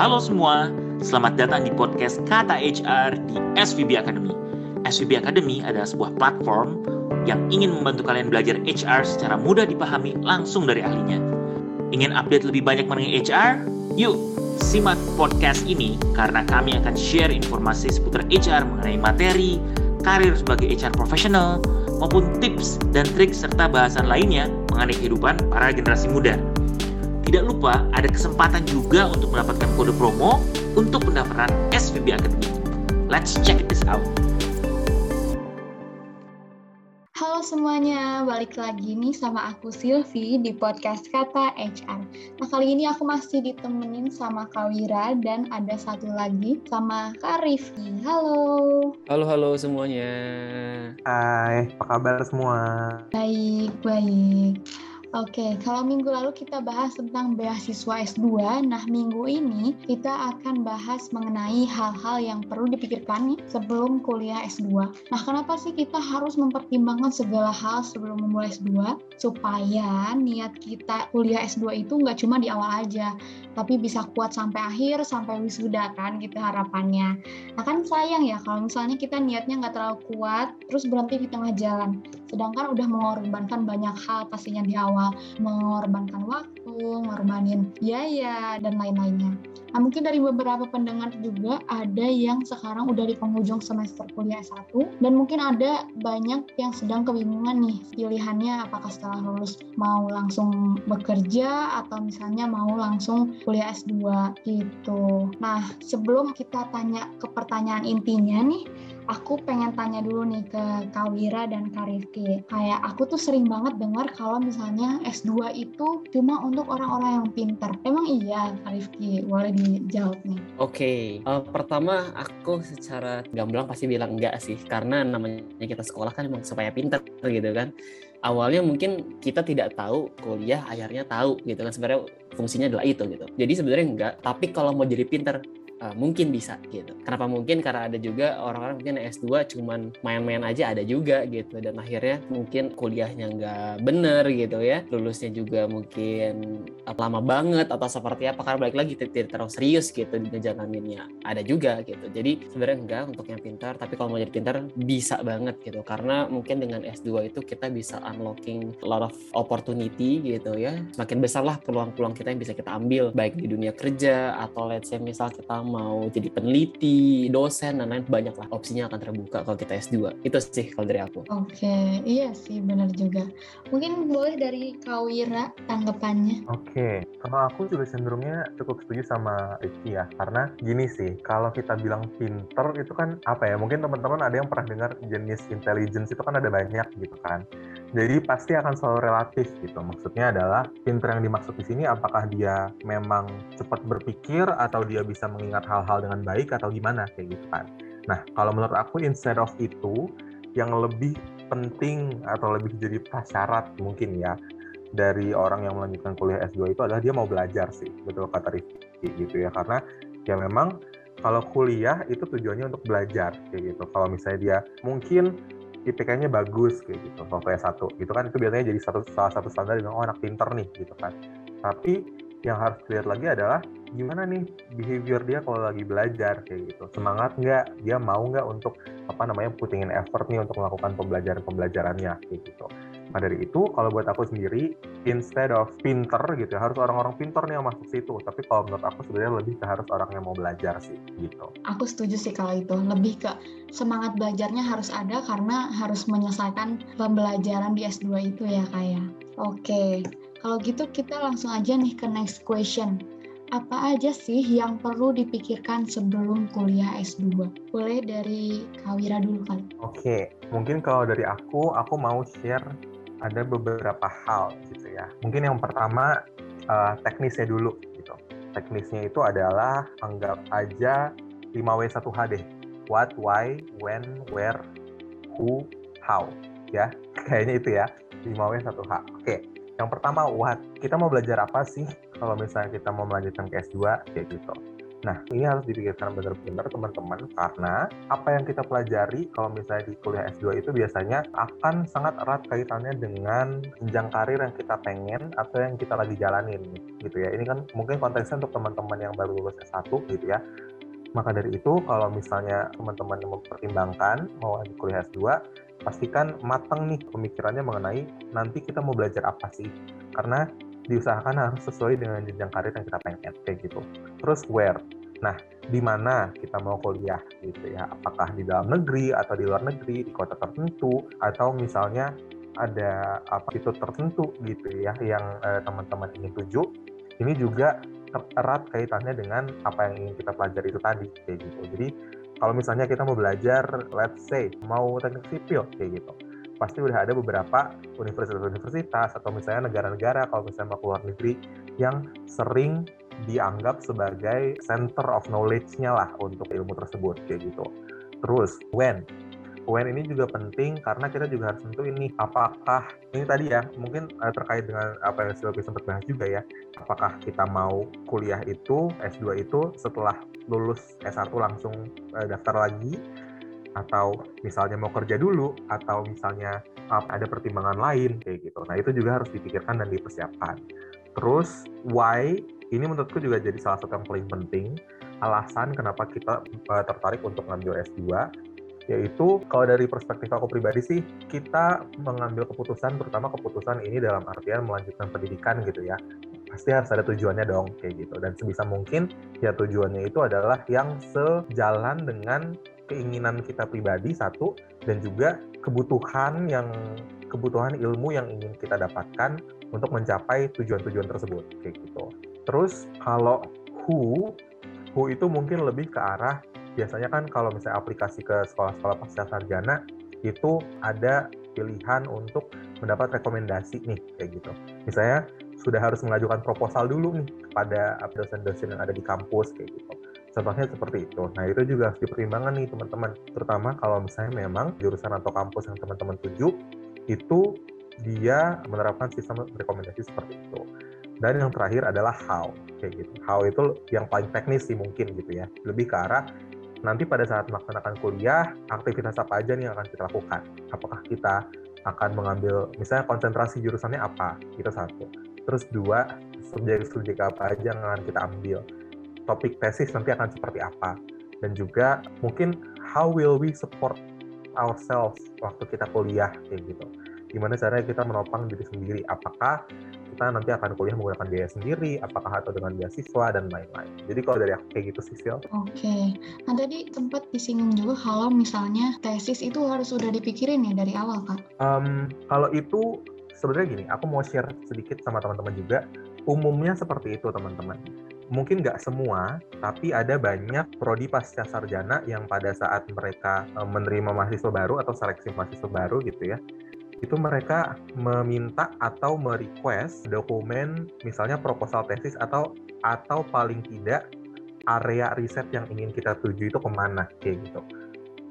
Halo semua, selamat datang di podcast Kata HR di SVB Academy. SVB Academy adalah sebuah platform yang ingin membantu kalian belajar HR secara mudah dipahami langsung dari ahlinya. Ingin update lebih banyak mengenai HR? Yuk, simak podcast ini karena kami akan share informasi seputar HR mengenai materi, karir sebagai HR profesional, maupun tips dan trik serta bahasan lainnya mengenai kehidupan para generasi muda. Tidak lupa ada kesempatan juga untuk mendapatkan kode promo untuk pendaftaran SVB Academy. Let's check this out. Halo semuanya, balik lagi nih sama aku Silvi di podcast Kata HR. Nah kali ini aku masih ditemenin sama Kak Wira dan ada satu lagi sama Kak Rifki. Halo. Halo halo semuanya. Hai, apa kabar semua? Baik, baik. Oke, kalau minggu lalu kita bahas tentang beasiswa S2, nah minggu ini kita akan bahas mengenai hal-hal yang perlu dipikirkan nih sebelum kuliah S2. Nah, kenapa sih kita harus mempertimbangkan segala hal sebelum memulai S2? Supaya niat kita kuliah S2 itu nggak cuma di awal aja, tapi bisa kuat sampai akhir, sampai wisuda kan gitu harapannya. Nah kan sayang ya kalau misalnya kita niatnya nggak terlalu kuat, terus berhenti di tengah jalan. Sedangkan udah mengorbankan banyak hal pastinya di awal mengorbankan waktu, ngorbanin biaya, dan lain-lainnya. Nah, mungkin dari beberapa pendengar juga ada yang sekarang udah di penghujung semester kuliah S1 dan mungkin ada banyak yang sedang kebingungan nih pilihannya apakah setelah lulus mau langsung bekerja atau misalnya mau langsung kuliah S2 gitu. Nah, sebelum kita tanya ke pertanyaan intinya nih, aku pengen tanya dulu nih ke Kak Wira dan Kak Rifki. Kayak aku tuh sering banget dengar kalau misalnya S2 itu cuma untuk orang-orang yang pintar. Emang iya Kak Rifki? Boleh dijawab nih. Oke, okay. uh, pertama aku secara gamblang pasti bilang enggak sih, karena namanya kita sekolah kan emang supaya pintar gitu kan. Awalnya mungkin kita tidak tahu kuliah, akhirnya tahu gitu kan sebenarnya fungsinya adalah itu gitu. Jadi sebenarnya enggak, tapi kalau mau jadi pintar uh, mungkin bisa gitu. Kenapa mungkin? Karena ada juga orang-orang mungkin S2 cuman main-main aja ada juga gitu dan akhirnya mungkin kuliahnya nggak bener gitu ya. Lulusnya juga mungkin uh, lama banget atau seperti apa karena balik lagi tidak terlalu serius gitu ngejalaninnya. Ada juga gitu. Jadi sebenarnya enggak untuk yang pintar, tapi kalau mau jadi pintar bisa banget gitu. Karena mungkin dengan S2 itu kita bisa unlocking a lot of opportunity gitu ya. Semakin besar lah peluang-peluang kita yang bisa kita ambil baik di dunia kerja atau let's say misal kita mau jadi peneliti, dosen, dan lain banyak lah opsinya akan terbuka kalau kita S2. Itu sih kalau dari aku. Oke, iya sih benar juga. Mungkin boleh dari Kawira tanggapannya. Oke, kalau aku juga cenderungnya cukup setuju sama Rifki ya. Karena gini sih, kalau kita bilang pinter itu kan apa ya, mungkin teman-teman ada yang pernah dengar jenis intelligence itu kan ada banyak gitu kan. Jadi pasti akan selalu relatif gitu. Maksudnya adalah pinter yang dimaksud di sini apakah dia memang cepat berpikir atau dia bisa mengingat hal-hal dengan baik atau gimana kayak gitu kan. Nah, kalau menurut aku instead of itu yang lebih penting atau lebih jadi prasyarat mungkin ya dari orang yang melanjutkan kuliah S2 itu adalah dia mau belajar sih, betul kata Rifki gitu ya. Karena ya memang kalau kuliah itu tujuannya untuk belajar kayak gitu. Kalau misalnya dia mungkin IPK-nya bagus kayak gitu. Waktu S1 gitu kan itu biasanya jadi satu salah satu standar yang oh anak pinter nih gitu kan. Tapi yang harus dilihat lagi adalah gimana nih behavior dia kalau lagi belajar kayak gitu. Semangat nggak? Dia mau nggak untuk apa namanya puttingin effort nih untuk melakukan pembelajaran pembelajarannya kayak gitu nah dari itu kalau buat aku sendiri instead of pinter gitu ya harus orang-orang pinter nih yang masuk situ tapi kalau menurut aku sebenarnya lebih ke harus orang yang mau belajar sih gitu Aku setuju sih kalau itu. Lebih ke semangat belajarnya harus ada karena harus menyelesaikan pembelajaran di S2 itu ya kayak. Oke, kalau gitu kita langsung aja nih ke next question. Apa aja sih yang perlu dipikirkan sebelum kuliah S2? Boleh dari Kawira dulu kali. Oke, mungkin kalau dari aku, aku mau share ada beberapa hal gitu ya. Mungkin yang pertama uh, teknisnya dulu gitu. Teknisnya itu adalah anggap aja 5W1H deh. What, why, when, where, who, how. Ya, kayaknya itu ya. 5W1H. Oke, yang pertama what. Kita mau belajar apa sih kalau misalnya kita mau melanjutkan ke S2 kayak gitu. Nah, ini harus dipikirkan benar-benar teman-teman karena apa yang kita pelajari kalau misalnya di kuliah S2 itu biasanya akan sangat erat kaitannya dengan jenjang karir yang kita pengen atau yang kita lagi jalanin gitu ya. Ini kan mungkin konteksnya untuk teman-teman yang baru lulus S1 gitu ya. Maka dari itu kalau misalnya teman-teman mempertimbangkan mau di kuliah S2, pastikan matang nih pemikirannya mengenai nanti kita mau belajar apa sih. Karena diusahakan harus sesuai dengan jenjang karir yang kita pengen kayak gitu. Terus where? Nah, di mana kita mau kuliah gitu ya? Apakah di dalam negeri atau di luar negeri, di kota tertentu atau misalnya ada apa itu tertentu gitu ya yang eh, teman-teman ingin tuju. Ini juga erat kaitannya dengan apa yang ingin kita pelajari itu tadi kayak gitu. Jadi kalau misalnya kita mau belajar, let's say mau teknik sipil kayak gitu pasti udah ada beberapa universitas-universitas atau misalnya negara-negara kalau misalnya mau keluar negeri yang sering dianggap sebagai center of knowledge-nya lah untuk ilmu tersebut kayak gitu. Terus when when ini juga penting karena kita juga harus tentu ini apakah ini tadi ya mungkin uh, terkait dengan apa yang Silvi sempat bahas juga ya apakah kita mau kuliah itu S2 itu setelah lulus S1 langsung uh, daftar lagi atau misalnya mau kerja dulu atau misalnya ada pertimbangan lain kayak gitu. Nah itu juga harus dipikirkan dan dipersiapkan. Terus why ini menurutku juga jadi salah satu yang paling penting alasan kenapa kita uh, tertarik untuk mengambil S2 yaitu kalau dari perspektif aku pribadi sih kita mengambil keputusan terutama keputusan ini dalam artian melanjutkan pendidikan gitu ya pasti harus ada tujuannya dong kayak gitu dan sebisa mungkin ya tujuannya itu adalah yang sejalan dengan keinginan kita pribadi satu dan juga kebutuhan yang kebutuhan ilmu yang ingin kita dapatkan untuk mencapai tujuan-tujuan tersebut kayak gitu. Terus kalau who who itu mungkin lebih ke arah biasanya kan kalau misalnya aplikasi ke sekolah-sekolah pasca sarjana itu ada pilihan untuk mendapat rekomendasi nih kayak gitu. Misalnya sudah harus mengajukan proposal dulu nih kepada dosen-dosen yang ada di kampus kayak gitu Contohnya seperti itu. Nah, itu juga harus dipertimbangkan nih teman-teman. Terutama kalau misalnya memang jurusan atau kampus yang teman-teman tuju itu dia menerapkan sistem rekomendasi seperti itu. Dan yang terakhir adalah how, kayak gitu. How itu yang paling teknis sih mungkin gitu ya. Lebih ke arah nanti pada saat melaksanakan kuliah, aktivitas apa aja nih yang akan kita lakukan. Apakah kita akan mengambil, misalnya konsentrasi jurusannya apa, itu satu. Terus dua, subjek-subjek apa aja yang akan kita ambil topik tesis nanti akan seperti apa. Dan juga mungkin how will we support ourselves waktu kita kuliah kayak gitu. Gimana caranya kita menopang diri sendiri? Apakah kita nanti akan kuliah menggunakan biaya sendiri? Apakah atau dengan beasiswa dan lain-lain? Jadi kalau dari aku kayak gitu sih Sil. Oke. Nah tadi sempat disinggung juga kalau misalnya tesis itu harus sudah dipikirin ya dari awal kan um, kalau itu sebenarnya gini aku mau share sedikit sama teman-teman juga. Umumnya seperti itu teman-teman mungkin nggak semua, tapi ada banyak prodi pasca sarjana yang pada saat mereka eh, menerima mahasiswa baru atau seleksi mahasiswa baru gitu ya, itu mereka meminta atau merequest dokumen misalnya proposal tesis atau atau paling tidak area riset yang ingin kita tuju itu ke mana kayak gitu.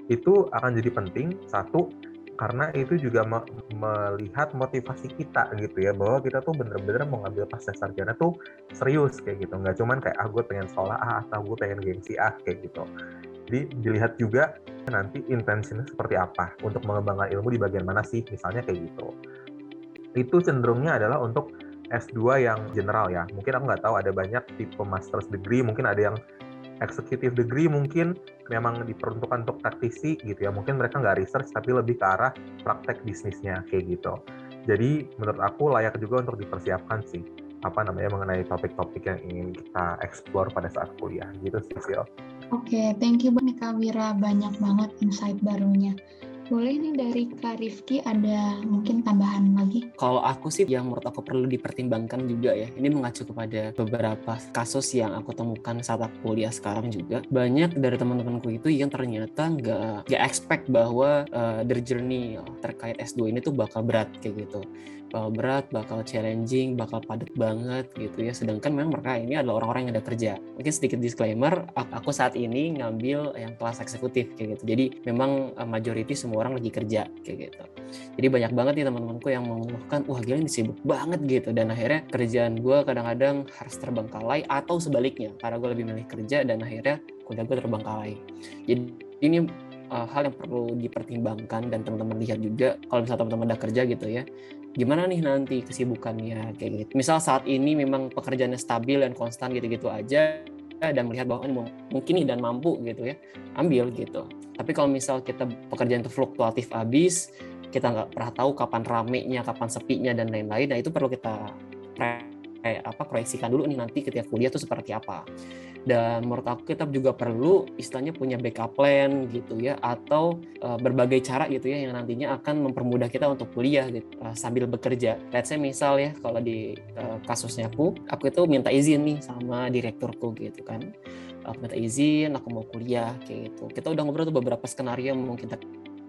Itu akan jadi penting satu karena itu juga me melihat motivasi kita gitu ya bahwa kita tuh bener-bener mau ngambil pasca sarjana tuh serius kayak gitu. Nggak cuman kayak ah gue pengen sekolah A atau gue pengen gengsi A kayak gitu. Jadi dilihat juga nanti intensinya seperti apa untuk mengembangkan ilmu di bagian mana sih misalnya kayak gitu. Itu cenderungnya adalah untuk S2 yang general ya. Mungkin aku nggak tahu ada banyak tipe master's degree mungkin ada yang executive degree mungkin memang diperuntukkan untuk taktisi gitu ya mungkin mereka nggak research tapi lebih ke arah praktek bisnisnya kayak gitu jadi menurut aku layak juga untuk dipersiapkan sih apa namanya mengenai topik-topik yang ingin kita explore pada saat kuliah gitu sih. Oke, okay, thank you banyak Kak Wira, banyak banget insight barunya. Boleh nih dari Kak Rifki ada mungkin tambahan lagi? Kalau aku sih yang menurut aku perlu dipertimbangkan juga ya. Ini mengacu kepada beberapa kasus yang aku temukan saat aku kuliah sekarang juga. Banyak dari teman-temanku itu yang ternyata nggak expect bahwa uh, their journey terkait S2 ini tuh bakal berat kayak gitu. Bakal berat, bakal challenging, bakal padat banget gitu ya. Sedangkan memang mereka ini adalah orang-orang yang ada kerja. Mungkin sedikit disclaimer, aku saat ini ngambil yang kelas eksekutif kayak gitu. Jadi memang eh, majority semua orang lagi kerja kayak gitu. Jadi banyak banget nih teman-temanku yang mengeluhkan, wah gila ini sibuk banget gitu. Dan akhirnya kerjaan gue kadang-kadang harus terbengkalai atau sebaliknya, karena gue lebih milih kerja dan akhirnya kuliah gue terbengkalai. Jadi ini uh, hal yang perlu dipertimbangkan dan teman-teman lihat juga kalau misalnya teman-teman udah kerja gitu ya. Gimana nih nanti kesibukannya kayak gitu. Misal saat ini memang pekerjaannya stabil dan konstan gitu-gitu aja dan melihat bahwa ini mungkin nih dan mampu gitu ya ambil gitu. Tapi kalau misal kita pekerjaan itu fluktuatif habis kita nggak pernah tahu kapan ramenya kapan sepinya dan lain-lain nah itu perlu kita kayak apa proyeksikan dulu nih nanti ketika kuliah itu seperti apa dan menurut aku kita juga perlu istilahnya punya backup plan gitu ya atau uh, berbagai cara gitu ya yang nantinya akan mempermudah kita untuk kuliah gitu uh, sambil bekerja. Let's say misal ya kalau di uh, kasusnya aku, aku itu minta izin nih sama direkturku gitu kan. Aku minta izin, aku mau kuliah kayak gitu. Kita udah ngobrol tuh beberapa skenario yang mungkin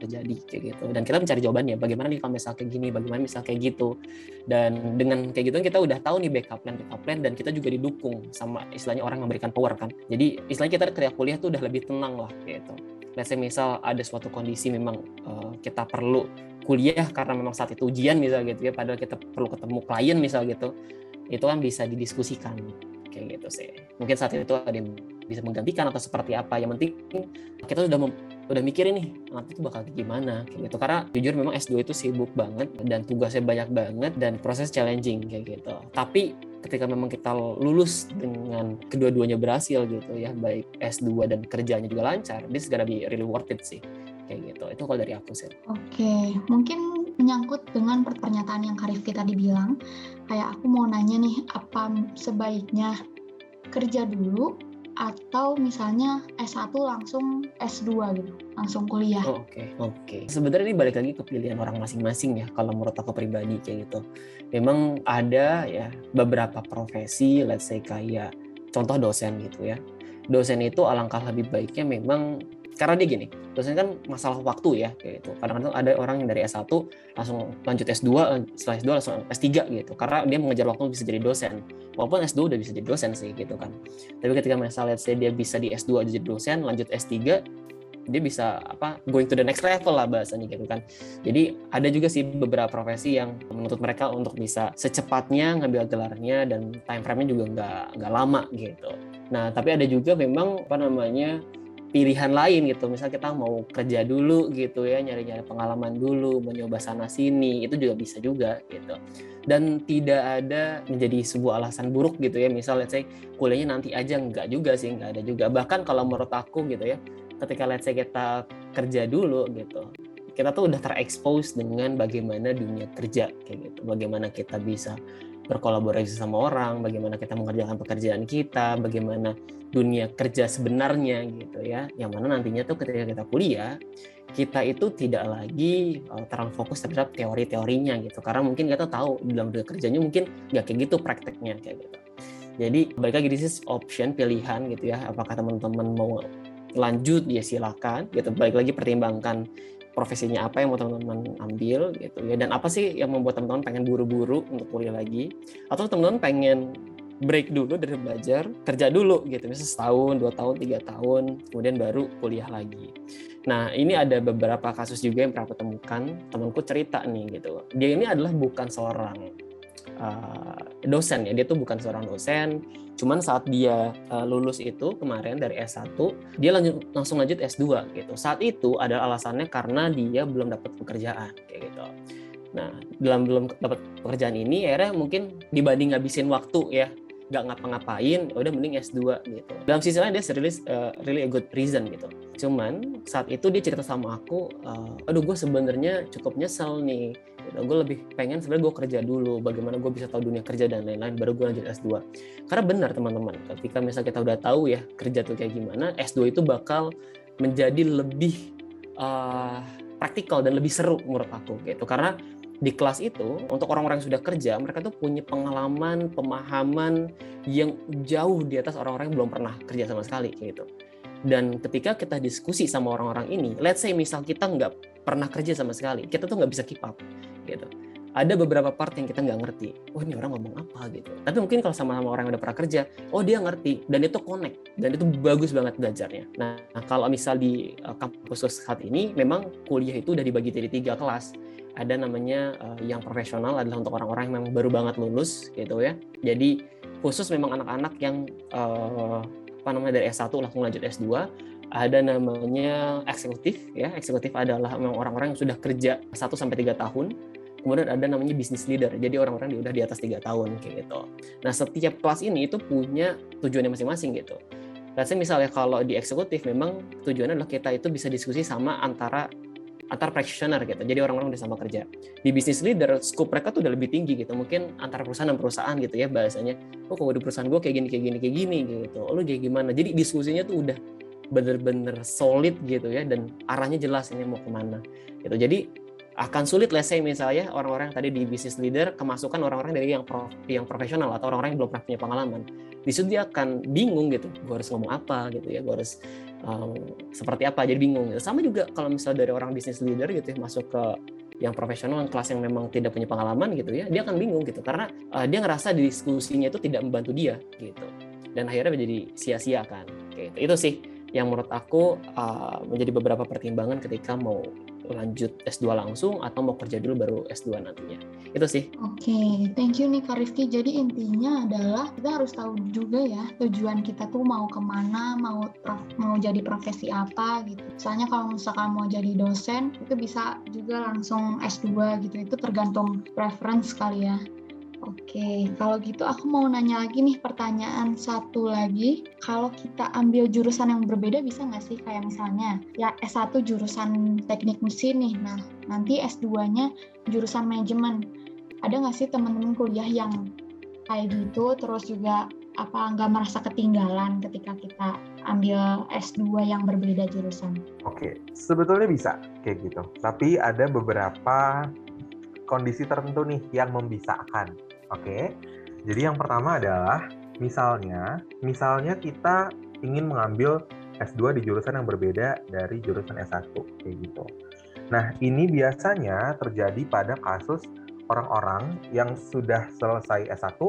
terjadi kayak gitu. Dan kita mencari jawabannya bagaimana nih kalau misal kayak gini bagaimana misal kayak gitu. Dan dengan kayak gitu kita udah tahu nih backup plan backup plan dan kita juga didukung sama istilahnya orang memberikan power kan. Jadi istilahnya kita ketika kuliah tuh udah lebih tenang lah kayak gitu. Let's misal ada suatu kondisi memang uh, kita perlu kuliah karena memang saat itu ujian misal gitu ya padahal kita perlu ketemu klien misal gitu itu kan bisa didiskusikan kayak gitu sih. Mungkin saat itu ada yang bisa menggantikan atau seperti apa. Yang penting kita sudah udah mikirin nih nanti itu bakal gimana kayak gitu. Karena jujur memang S2 itu sibuk banget dan tugasnya banyak banget dan proses challenging kayak gitu. Tapi ketika memang kita lulus dengan kedua-duanya berhasil gitu ya baik S2 dan kerjanya juga lancar this gonna be really worth it sih kayak gitu. Itu kalau dari aku sih. Oke mungkin menyangkut dengan pernyataan yang Karifki tadi bilang kayak aku mau nanya nih apa sebaiknya kerja dulu atau misalnya S1 langsung S2 gitu, langsung kuliah. Oke, oh, oke. Okay, okay. Sebenarnya ini balik lagi ke pilihan orang masing-masing ya kalau menurut aku pribadi kayak gitu. Memang ada ya beberapa profesi let's say kayak contoh dosen gitu ya. Dosen itu alangkah lebih baiknya memang karena dia gini dosen kan masalah waktu ya kayak gitu. Kadang-kadang ada orang yang dari S1 langsung lanjut S2 setelah S2 langsung S3 gitu. Karena dia mengejar waktu bisa jadi dosen. Walaupun S2 udah bisa jadi dosen sih gitu kan. Tapi ketika misalnya let's say dia bisa di S2 jadi dosen lanjut S3 dia bisa apa going to the next level lah bahasanya gitu kan. Jadi ada juga sih beberapa profesi yang menuntut mereka untuk bisa secepatnya ngambil gelarnya dan time frame-nya juga nggak nggak lama gitu. Nah tapi ada juga memang apa namanya pilihan lain gitu. Misal kita mau kerja dulu gitu ya, nyari-nyari pengalaman dulu, mencoba sana sini, itu juga bisa juga gitu. Dan tidak ada menjadi sebuah alasan buruk gitu ya. Misal let's say kuliahnya nanti aja enggak juga sih, enggak ada juga. Bahkan kalau menurut aku gitu ya, ketika let's say kita kerja dulu gitu, kita tuh udah terekspos dengan bagaimana dunia kerja kayak gitu. Bagaimana kita bisa berkolaborasi sama orang, bagaimana kita mengerjakan pekerjaan kita, bagaimana dunia kerja sebenarnya gitu ya. Yang mana nantinya tuh ketika kita kuliah, kita itu tidak lagi uh, terlalu fokus terhadap teori-teorinya gitu. Karena mungkin kita tahu dalam dunia kerjanya mungkin nggak kayak gitu prakteknya kayak gitu. Jadi balik lagi this is option pilihan gitu ya. Apakah teman-teman mau lanjut ya silakan gitu. Balik lagi pertimbangkan profesinya apa yang mau teman-teman ambil gitu ya. Dan apa sih yang membuat teman-teman pengen buru-buru untuk kuliah lagi? Atau teman-teman pengen break dulu dari belajar kerja dulu gitu. Misalnya setahun dua tahun tiga tahun kemudian baru kuliah lagi. Nah ini ada beberapa kasus juga yang pernah aku temukan. Temanku cerita nih gitu. Dia ini adalah bukan seorang uh, dosen ya dia tuh bukan seorang dosen Cuman saat dia uh, lulus itu kemarin dari S1, dia lanjut, langsung lanjut S2 gitu. Saat itu ada alasannya karena dia belum dapat pekerjaan kayak gitu. Nah, dalam belum dapat pekerjaan ini akhirnya mungkin dibanding ngabisin waktu ya nggak ngapa-ngapain, ya udah mending S2 gitu. Dalam sisi lain dia really, uh, really a good reason gitu. Cuman saat itu dia cerita sama aku, uh, aduh gue sebenarnya cukup nyesel nih gitu. gue lebih pengen sebenarnya gue kerja dulu bagaimana gue bisa tahu dunia kerja dan lain-lain baru gue lanjut S2 karena benar teman-teman ketika misalnya kita udah tahu ya kerja tuh kayak gimana S2 itu bakal menjadi lebih uh, praktikal dan lebih seru menurut aku gitu karena di kelas itu untuk orang-orang yang sudah kerja mereka tuh punya pengalaman pemahaman yang jauh di atas orang-orang yang belum pernah kerja sama sekali gitu dan ketika kita diskusi sama orang-orang ini let's say misal kita nggak pernah kerja sama sekali kita tuh nggak bisa keep up gitu ada beberapa part yang kita nggak ngerti. Oh ini orang ngomong apa gitu. Tapi mungkin kalau sama-sama orang yang udah pernah kerja, oh dia ngerti dan itu connect dan itu bagus banget belajarnya. Nah, kalau misal di uh, kampus saat ini memang kuliah itu udah dibagi jadi tiga kelas. Ada namanya uh, yang profesional adalah untuk orang-orang yang memang baru banget lulus gitu ya. Jadi khusus memang anak-anak yang uh, apa namanya dari S1 langsung lanjut S2 ada namanya eksekutif ya. Eksekutif adalah memang orang-orang yang sudah kerja 1 sampai tiga tahun kemudian ada namanya business leader jadi orang-orang yang udah di atas tiga tahun kayak gitu. Nah setiap kelas ini itu punya tujuannya masing-masing gitu. Let's misalnya kalau di eksekutif memang tujuannya adalah kita itu bisa diskusi sama antara antar practitioner gitu. Jadi orang-orang udah sama kerja. Di business leader, scope mereka tuh udah lebih tinggi gitu. Mungkin antara perusahaan dan perusahaan gitu ya bahasanya. Oh kalau di perusahaan gue kayak gini, kayak gini, kayak gini gitu. Oh, lu kayak gimana? Jadi diskusinya tuh udah bener-bener solid gitu ya dan arahnya jelas ini mau ke mana gitu. Jadi akan sulit let's say misalnya orang-orang yang tadi di business leader kemasukan orang-orang dari yang pro, yang profesional atau orang-orang yang belum pernah punya pengalaman di situ dia akan bingung gitu gue harus ngomong apa gitu ya gue harus um, seperti apa jadi bingung gitu. sama juga kalau misalnya dari orang business leader gitu ya masuk ke yang profesional yang kelas yang memang tidak punya pengalaman gitu ya dia akan bingung gitu karena uh, dia ngerasa diskusinya itu tidak membantu dia gitu dan akhirnya menjadi sia-sia kan gitu. itu sih yang menurut aku uh, menjadi beberapa pertimbangan ketika mau lanjut S2 langsung atau mau kerja dulu baru S2 nantinya. Itu sih. Oke, okay. thank you nih Kak Rifki. Jadi intinya adalah kita harus tahu juga ya tujuan kita tuh mau ke mana, mau mau jadi profesi apa gitu. Misalnya kalau misalkan mau jadi dosen, itu bisa juga langsung S2 gitu. Itu tergantung preference kali ya. Oke, kalau gitu aku mau nanya lagi nih pertanyaan satu lagi. Kalau kita ambil jurusan yang berbeda bisa nggak sih? Kayak misalnya ya S1 jurusan teknik mesin nih, nah nanti S2-nya jurusan manajemen. Ada nggak sih teman-teman kuliah yang kayak gitu, terus juga apa nggak merasa ketinggalan ketika kita ambil S2 yang berbeda jurusan? Oke, sebetulnya bisa kayak gitu. Tapi ada beberapa kondisi tertentu nih yang membisahkan. Oke. Jadi yang pertama adalah misalnya, misalnya kita ingin mengambil S2 di jurusan yang berbeda dari jurusan S1 kayak gitu. Nah, ini biasanya terjadi pada kasus orang-orang yang sudah selesai S1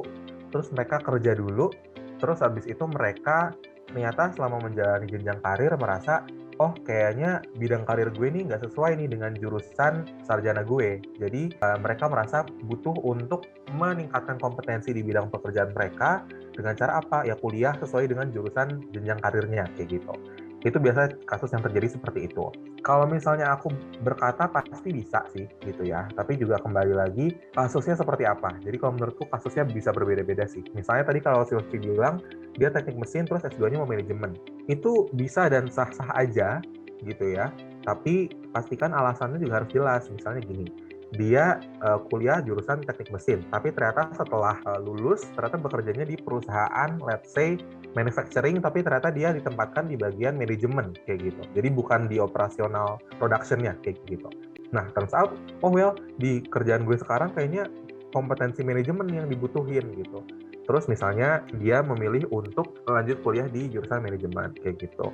terus mereka kerja dulu, terus habis itu mereka ternyata selama menjalani jenjang karir merasa oh kayaknya bidang karir gue nih nggak sesuai nih dengan jurusan sarjana gue. Jadi uh, mereka merasa butuh untuk meningkatkan kompetensi di bidang pekerjaan mereka dengan cara apa? Ya kuliah sesuai dengan jurusan jenjang karirnya kayak gitu. Itu biasa kasus yang terjadi seperti itu. Kalau misalnya aku berkata pasti bisa sih gitu ya. Tapi juga kembali lagi kasusnya seperti apa. Jadi kalau menurutku kasusnya bisa berbeda-beda sih. Misalnya tadi kalau Silvi bilang dia teknik mesin terus S2-nya mau manajemen. Itu bisa dan sah-sah aja gitu ya. Tapi pastikan alasannya juga harus jelas. Misalnya gini, dia uh, kuliah jurusan teknik mesin, tapi ternyata setelah uh, lulus ternyata bekerjanya di perusahaan let's say manufacturing, tapi ternyata dia ditempatkan di bagian manajemen kayak gitu. Jadi bukan di operasional productionnya kayak gitu. Nah, turns out, oh well, di kerjaan gue sekarang kayaknya kompetensi manajemen yang dibutuhin gitu. Terus misalnya dia memilih untuk lanjut kuliah di jurusan manajemen kayak gitu.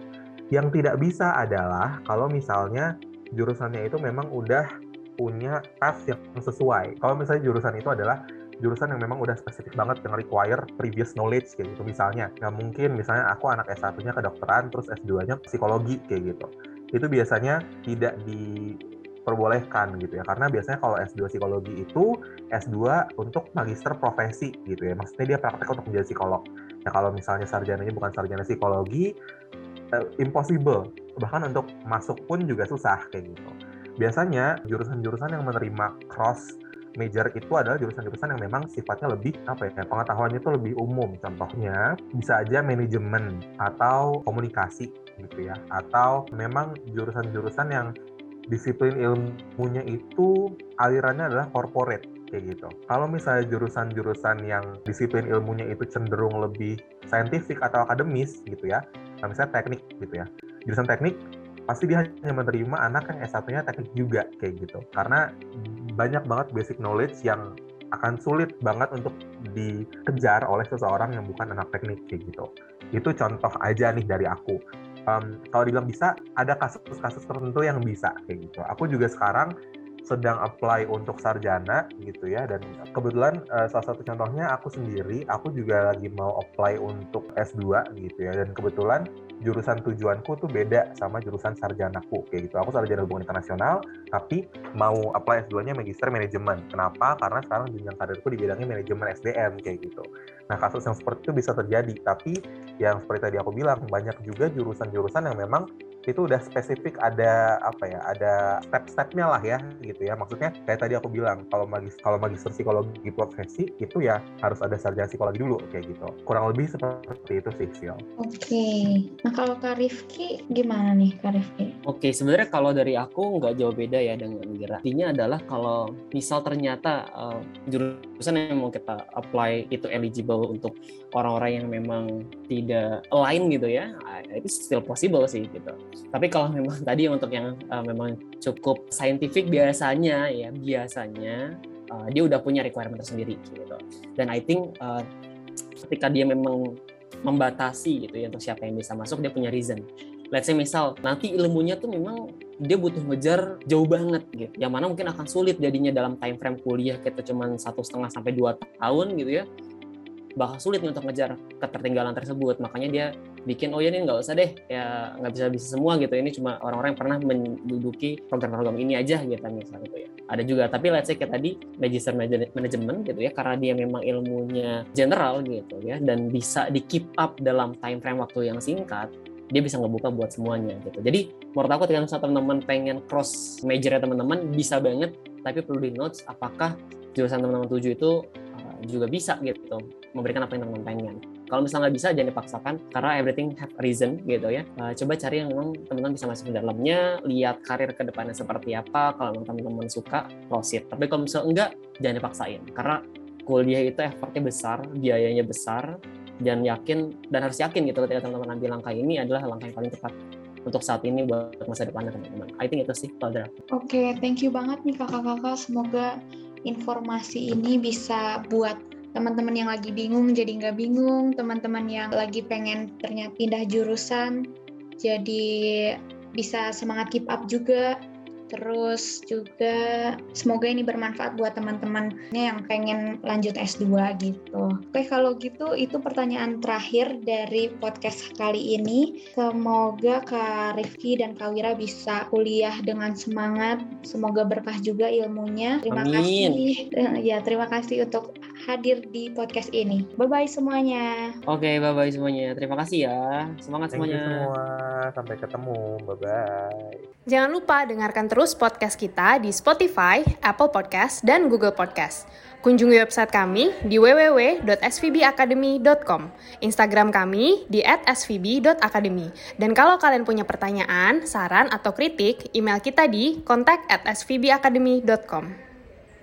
Yang tidak bisa adalah kalau misalnya jurusannya itu memang udah punya path yang sesuai. Kalau misalnya jurusan itu adalah jurusan yang memang udah spesifik banget yang require previous knowledge kayak gitu misalnya. Nggak mungkin misalnya aku anak S1-nya kedokteran terus S2-nya psikologi kayak gitu. Itu biasanya tidak diperbolehkan gitu ya. Karena biasanya kalau S2 psikologi itu S2 untuk magister profesi gitu ya. Maksudnya dia praktek untuk menjadi psikolog. Ya kalau misalnya sarjananya bukan sarjana psikologi, uh, impossible. Bahkan untuk masuk pun juga susah kayak gitu biasanya jurusan-jurusan yang menerima cross major itu adalah jurusan-jurusan yang memang sifatnya lebih apa ya pengetahuannya itu lebih umum contohnya bisa aja manajemen atau komunikasi gitu ya atau memang jurusan-jurusan yang disiplin ilmunya itu alirannya adalah corporate kayak gitu. Kalau misalnya jurusan-jurusan yang disiplin ilmunya itu cenderung lebih saintifik atau akademis gitu ya, nah misalnya teknik gitu ya. Jurusan teknik pasti dia hanya menerima anak yang S1-nya teknik juga kayak gitu. Karena banyak banget basic knowledge yang akan sulit banget untuk dikejar oleh seseorang yang bukan anak teknik kayak gitu. Itu contoh aja nih dari aku. Um, kalau dibilang bisa, ada kasus-kasus tertentu yang bisa kayak gitu. Aku juga sekarang sedang apply untuk sarjana gitu ya dan kebetulan uh, salah satu contohnya aku sendiri aku juga lagi mau apply untuk S2 gitu ya dan kebetulan jurusan tujuanku tuh beda sama jurusan sarjanaku kayak gitu. Aku sarjana hubungan internasional, tapi mau apply S2-nya magister manajemen. Kenapa? Karena sekarang jenjang karirku di bidangnya manajemen SDM kayak gitu. Nah, kasus yang seperti itu bisa terjadi, tapi yang seperti tadi aku bilang, banyak juga jurusan-jurusan yang memang itu udah spesifik ada apa ya ada step-stepnya lah ya gitu ya maksudnya kayak tadi aku bilang kalau magis kalau magister psikologi profesi itu ya harus ada sarjana psikologi dulu kayak gitu kurang lebih seperti itu sih Sil. Oke, nah kalau Kak Rifki gimana nih Kak Rifki? Oke, sebenarnya kalau dari aku nggak jauh beda ya dengan Gira. Intinya adalah kalau misal ternyata uh, jurusan yang mau kita apply itu eligible untuk orang-orang yang memang tidak align gitu ya, itu still possible sih gitu. Tapi kalau memang tadi untuk yang uh, memang cukup scientific biasanya ya biasanya uh, dia udah punya requirement tersendiri gitu. Dan I think uh, ketika dia memang membatasi gitu ya untuk siapa yang bisa masuk dia punya reason. Let's say misal nanti ilmunya tuh memang dia butuh ngejar jauh banget gitu. Yang mana mungkin akan sulit jadinya dalam time frame kuliah kita cuma satu setengah sampai dua tahun gitu ya bakal sulit nih untuk ngejar ketertinggalan tersebut makanya dia bikin oh ya ini nggak usah deh ya nggak bisa bisa semua gitu ini cuma orang-orang yang pernah menduduki program-program ini aja gitu misalnya gitu ya ada juga tapi let's say kayak tadi magister manajemen gitu ya karena dia memang ilmunya general gitu ya dan bisa di keep up dalam time frame waktu yang singkat dia bisa ngebuka buat semuanya gitu. Jadi menurut aku ketika teman-teman pengen cross major ya teman-teman bisa banget tapi perlu di notes apakah jurusan teman-teman tuju itu juga bisa gitu memberikan apa yang teman-teman pengen. Kalau misalnya nggak bisa jangan dipaksakan karena everything have reason gitu ya. Uh, coba cari yang memang teman-teman bisa masuk ke dalamnya, lihat karir ke depannya seperti apa. Kalau teman-teman suka, proceed. Tapi kalau misalnya enggak, jangan dipaksain karena kuliah itu effortnya besar, biayanya besar, dan yakin dan harus yakin gitu ketika teman-teman ambil langkah ini adalah langkah yang paling tepat untuk saat ini buat masa depannya teman-teman. I think itu sih kalau Oke, okay, thank you banget nih kakak-kakak. Semoga informasi ini bisa buat teman-teman yang lagi bingung jadi nggak bingung, teman-teman yang lagi pengen ternyata pindah jurusan jadi bisa semangat keep up juga Terus juga semoga ini bermanfaat buat teman-teman yang pengen lanjut S2 gitu. Oke, kalau gitu itu pertanyaan terakhir dari podcast kali ini. Semoga Kak Rifki dan Kak Wira bisa kuliah dengan semangat. Semoga berkah juga ilmunya. Terima Amin. kasih. Ya, terima kasih untuk hadir di podcast ini. Bye-bye semuanya. Oke, bye-bye semuanya. Terima kasih ya. Semangat Thank semuanya. semua. Sampai ketemu. Bye-bye. Jangan lupa dengarkan terus podcast kita di Spotify, Apple Podcast, dan Google Podcast. Kunjungi website kami di www.svbacademy.com, Instagram kami di @svb.academy. Dan kalau kalian punya pertanyaan, saran, atau kritik, email kita di kontak@svbacademy.com.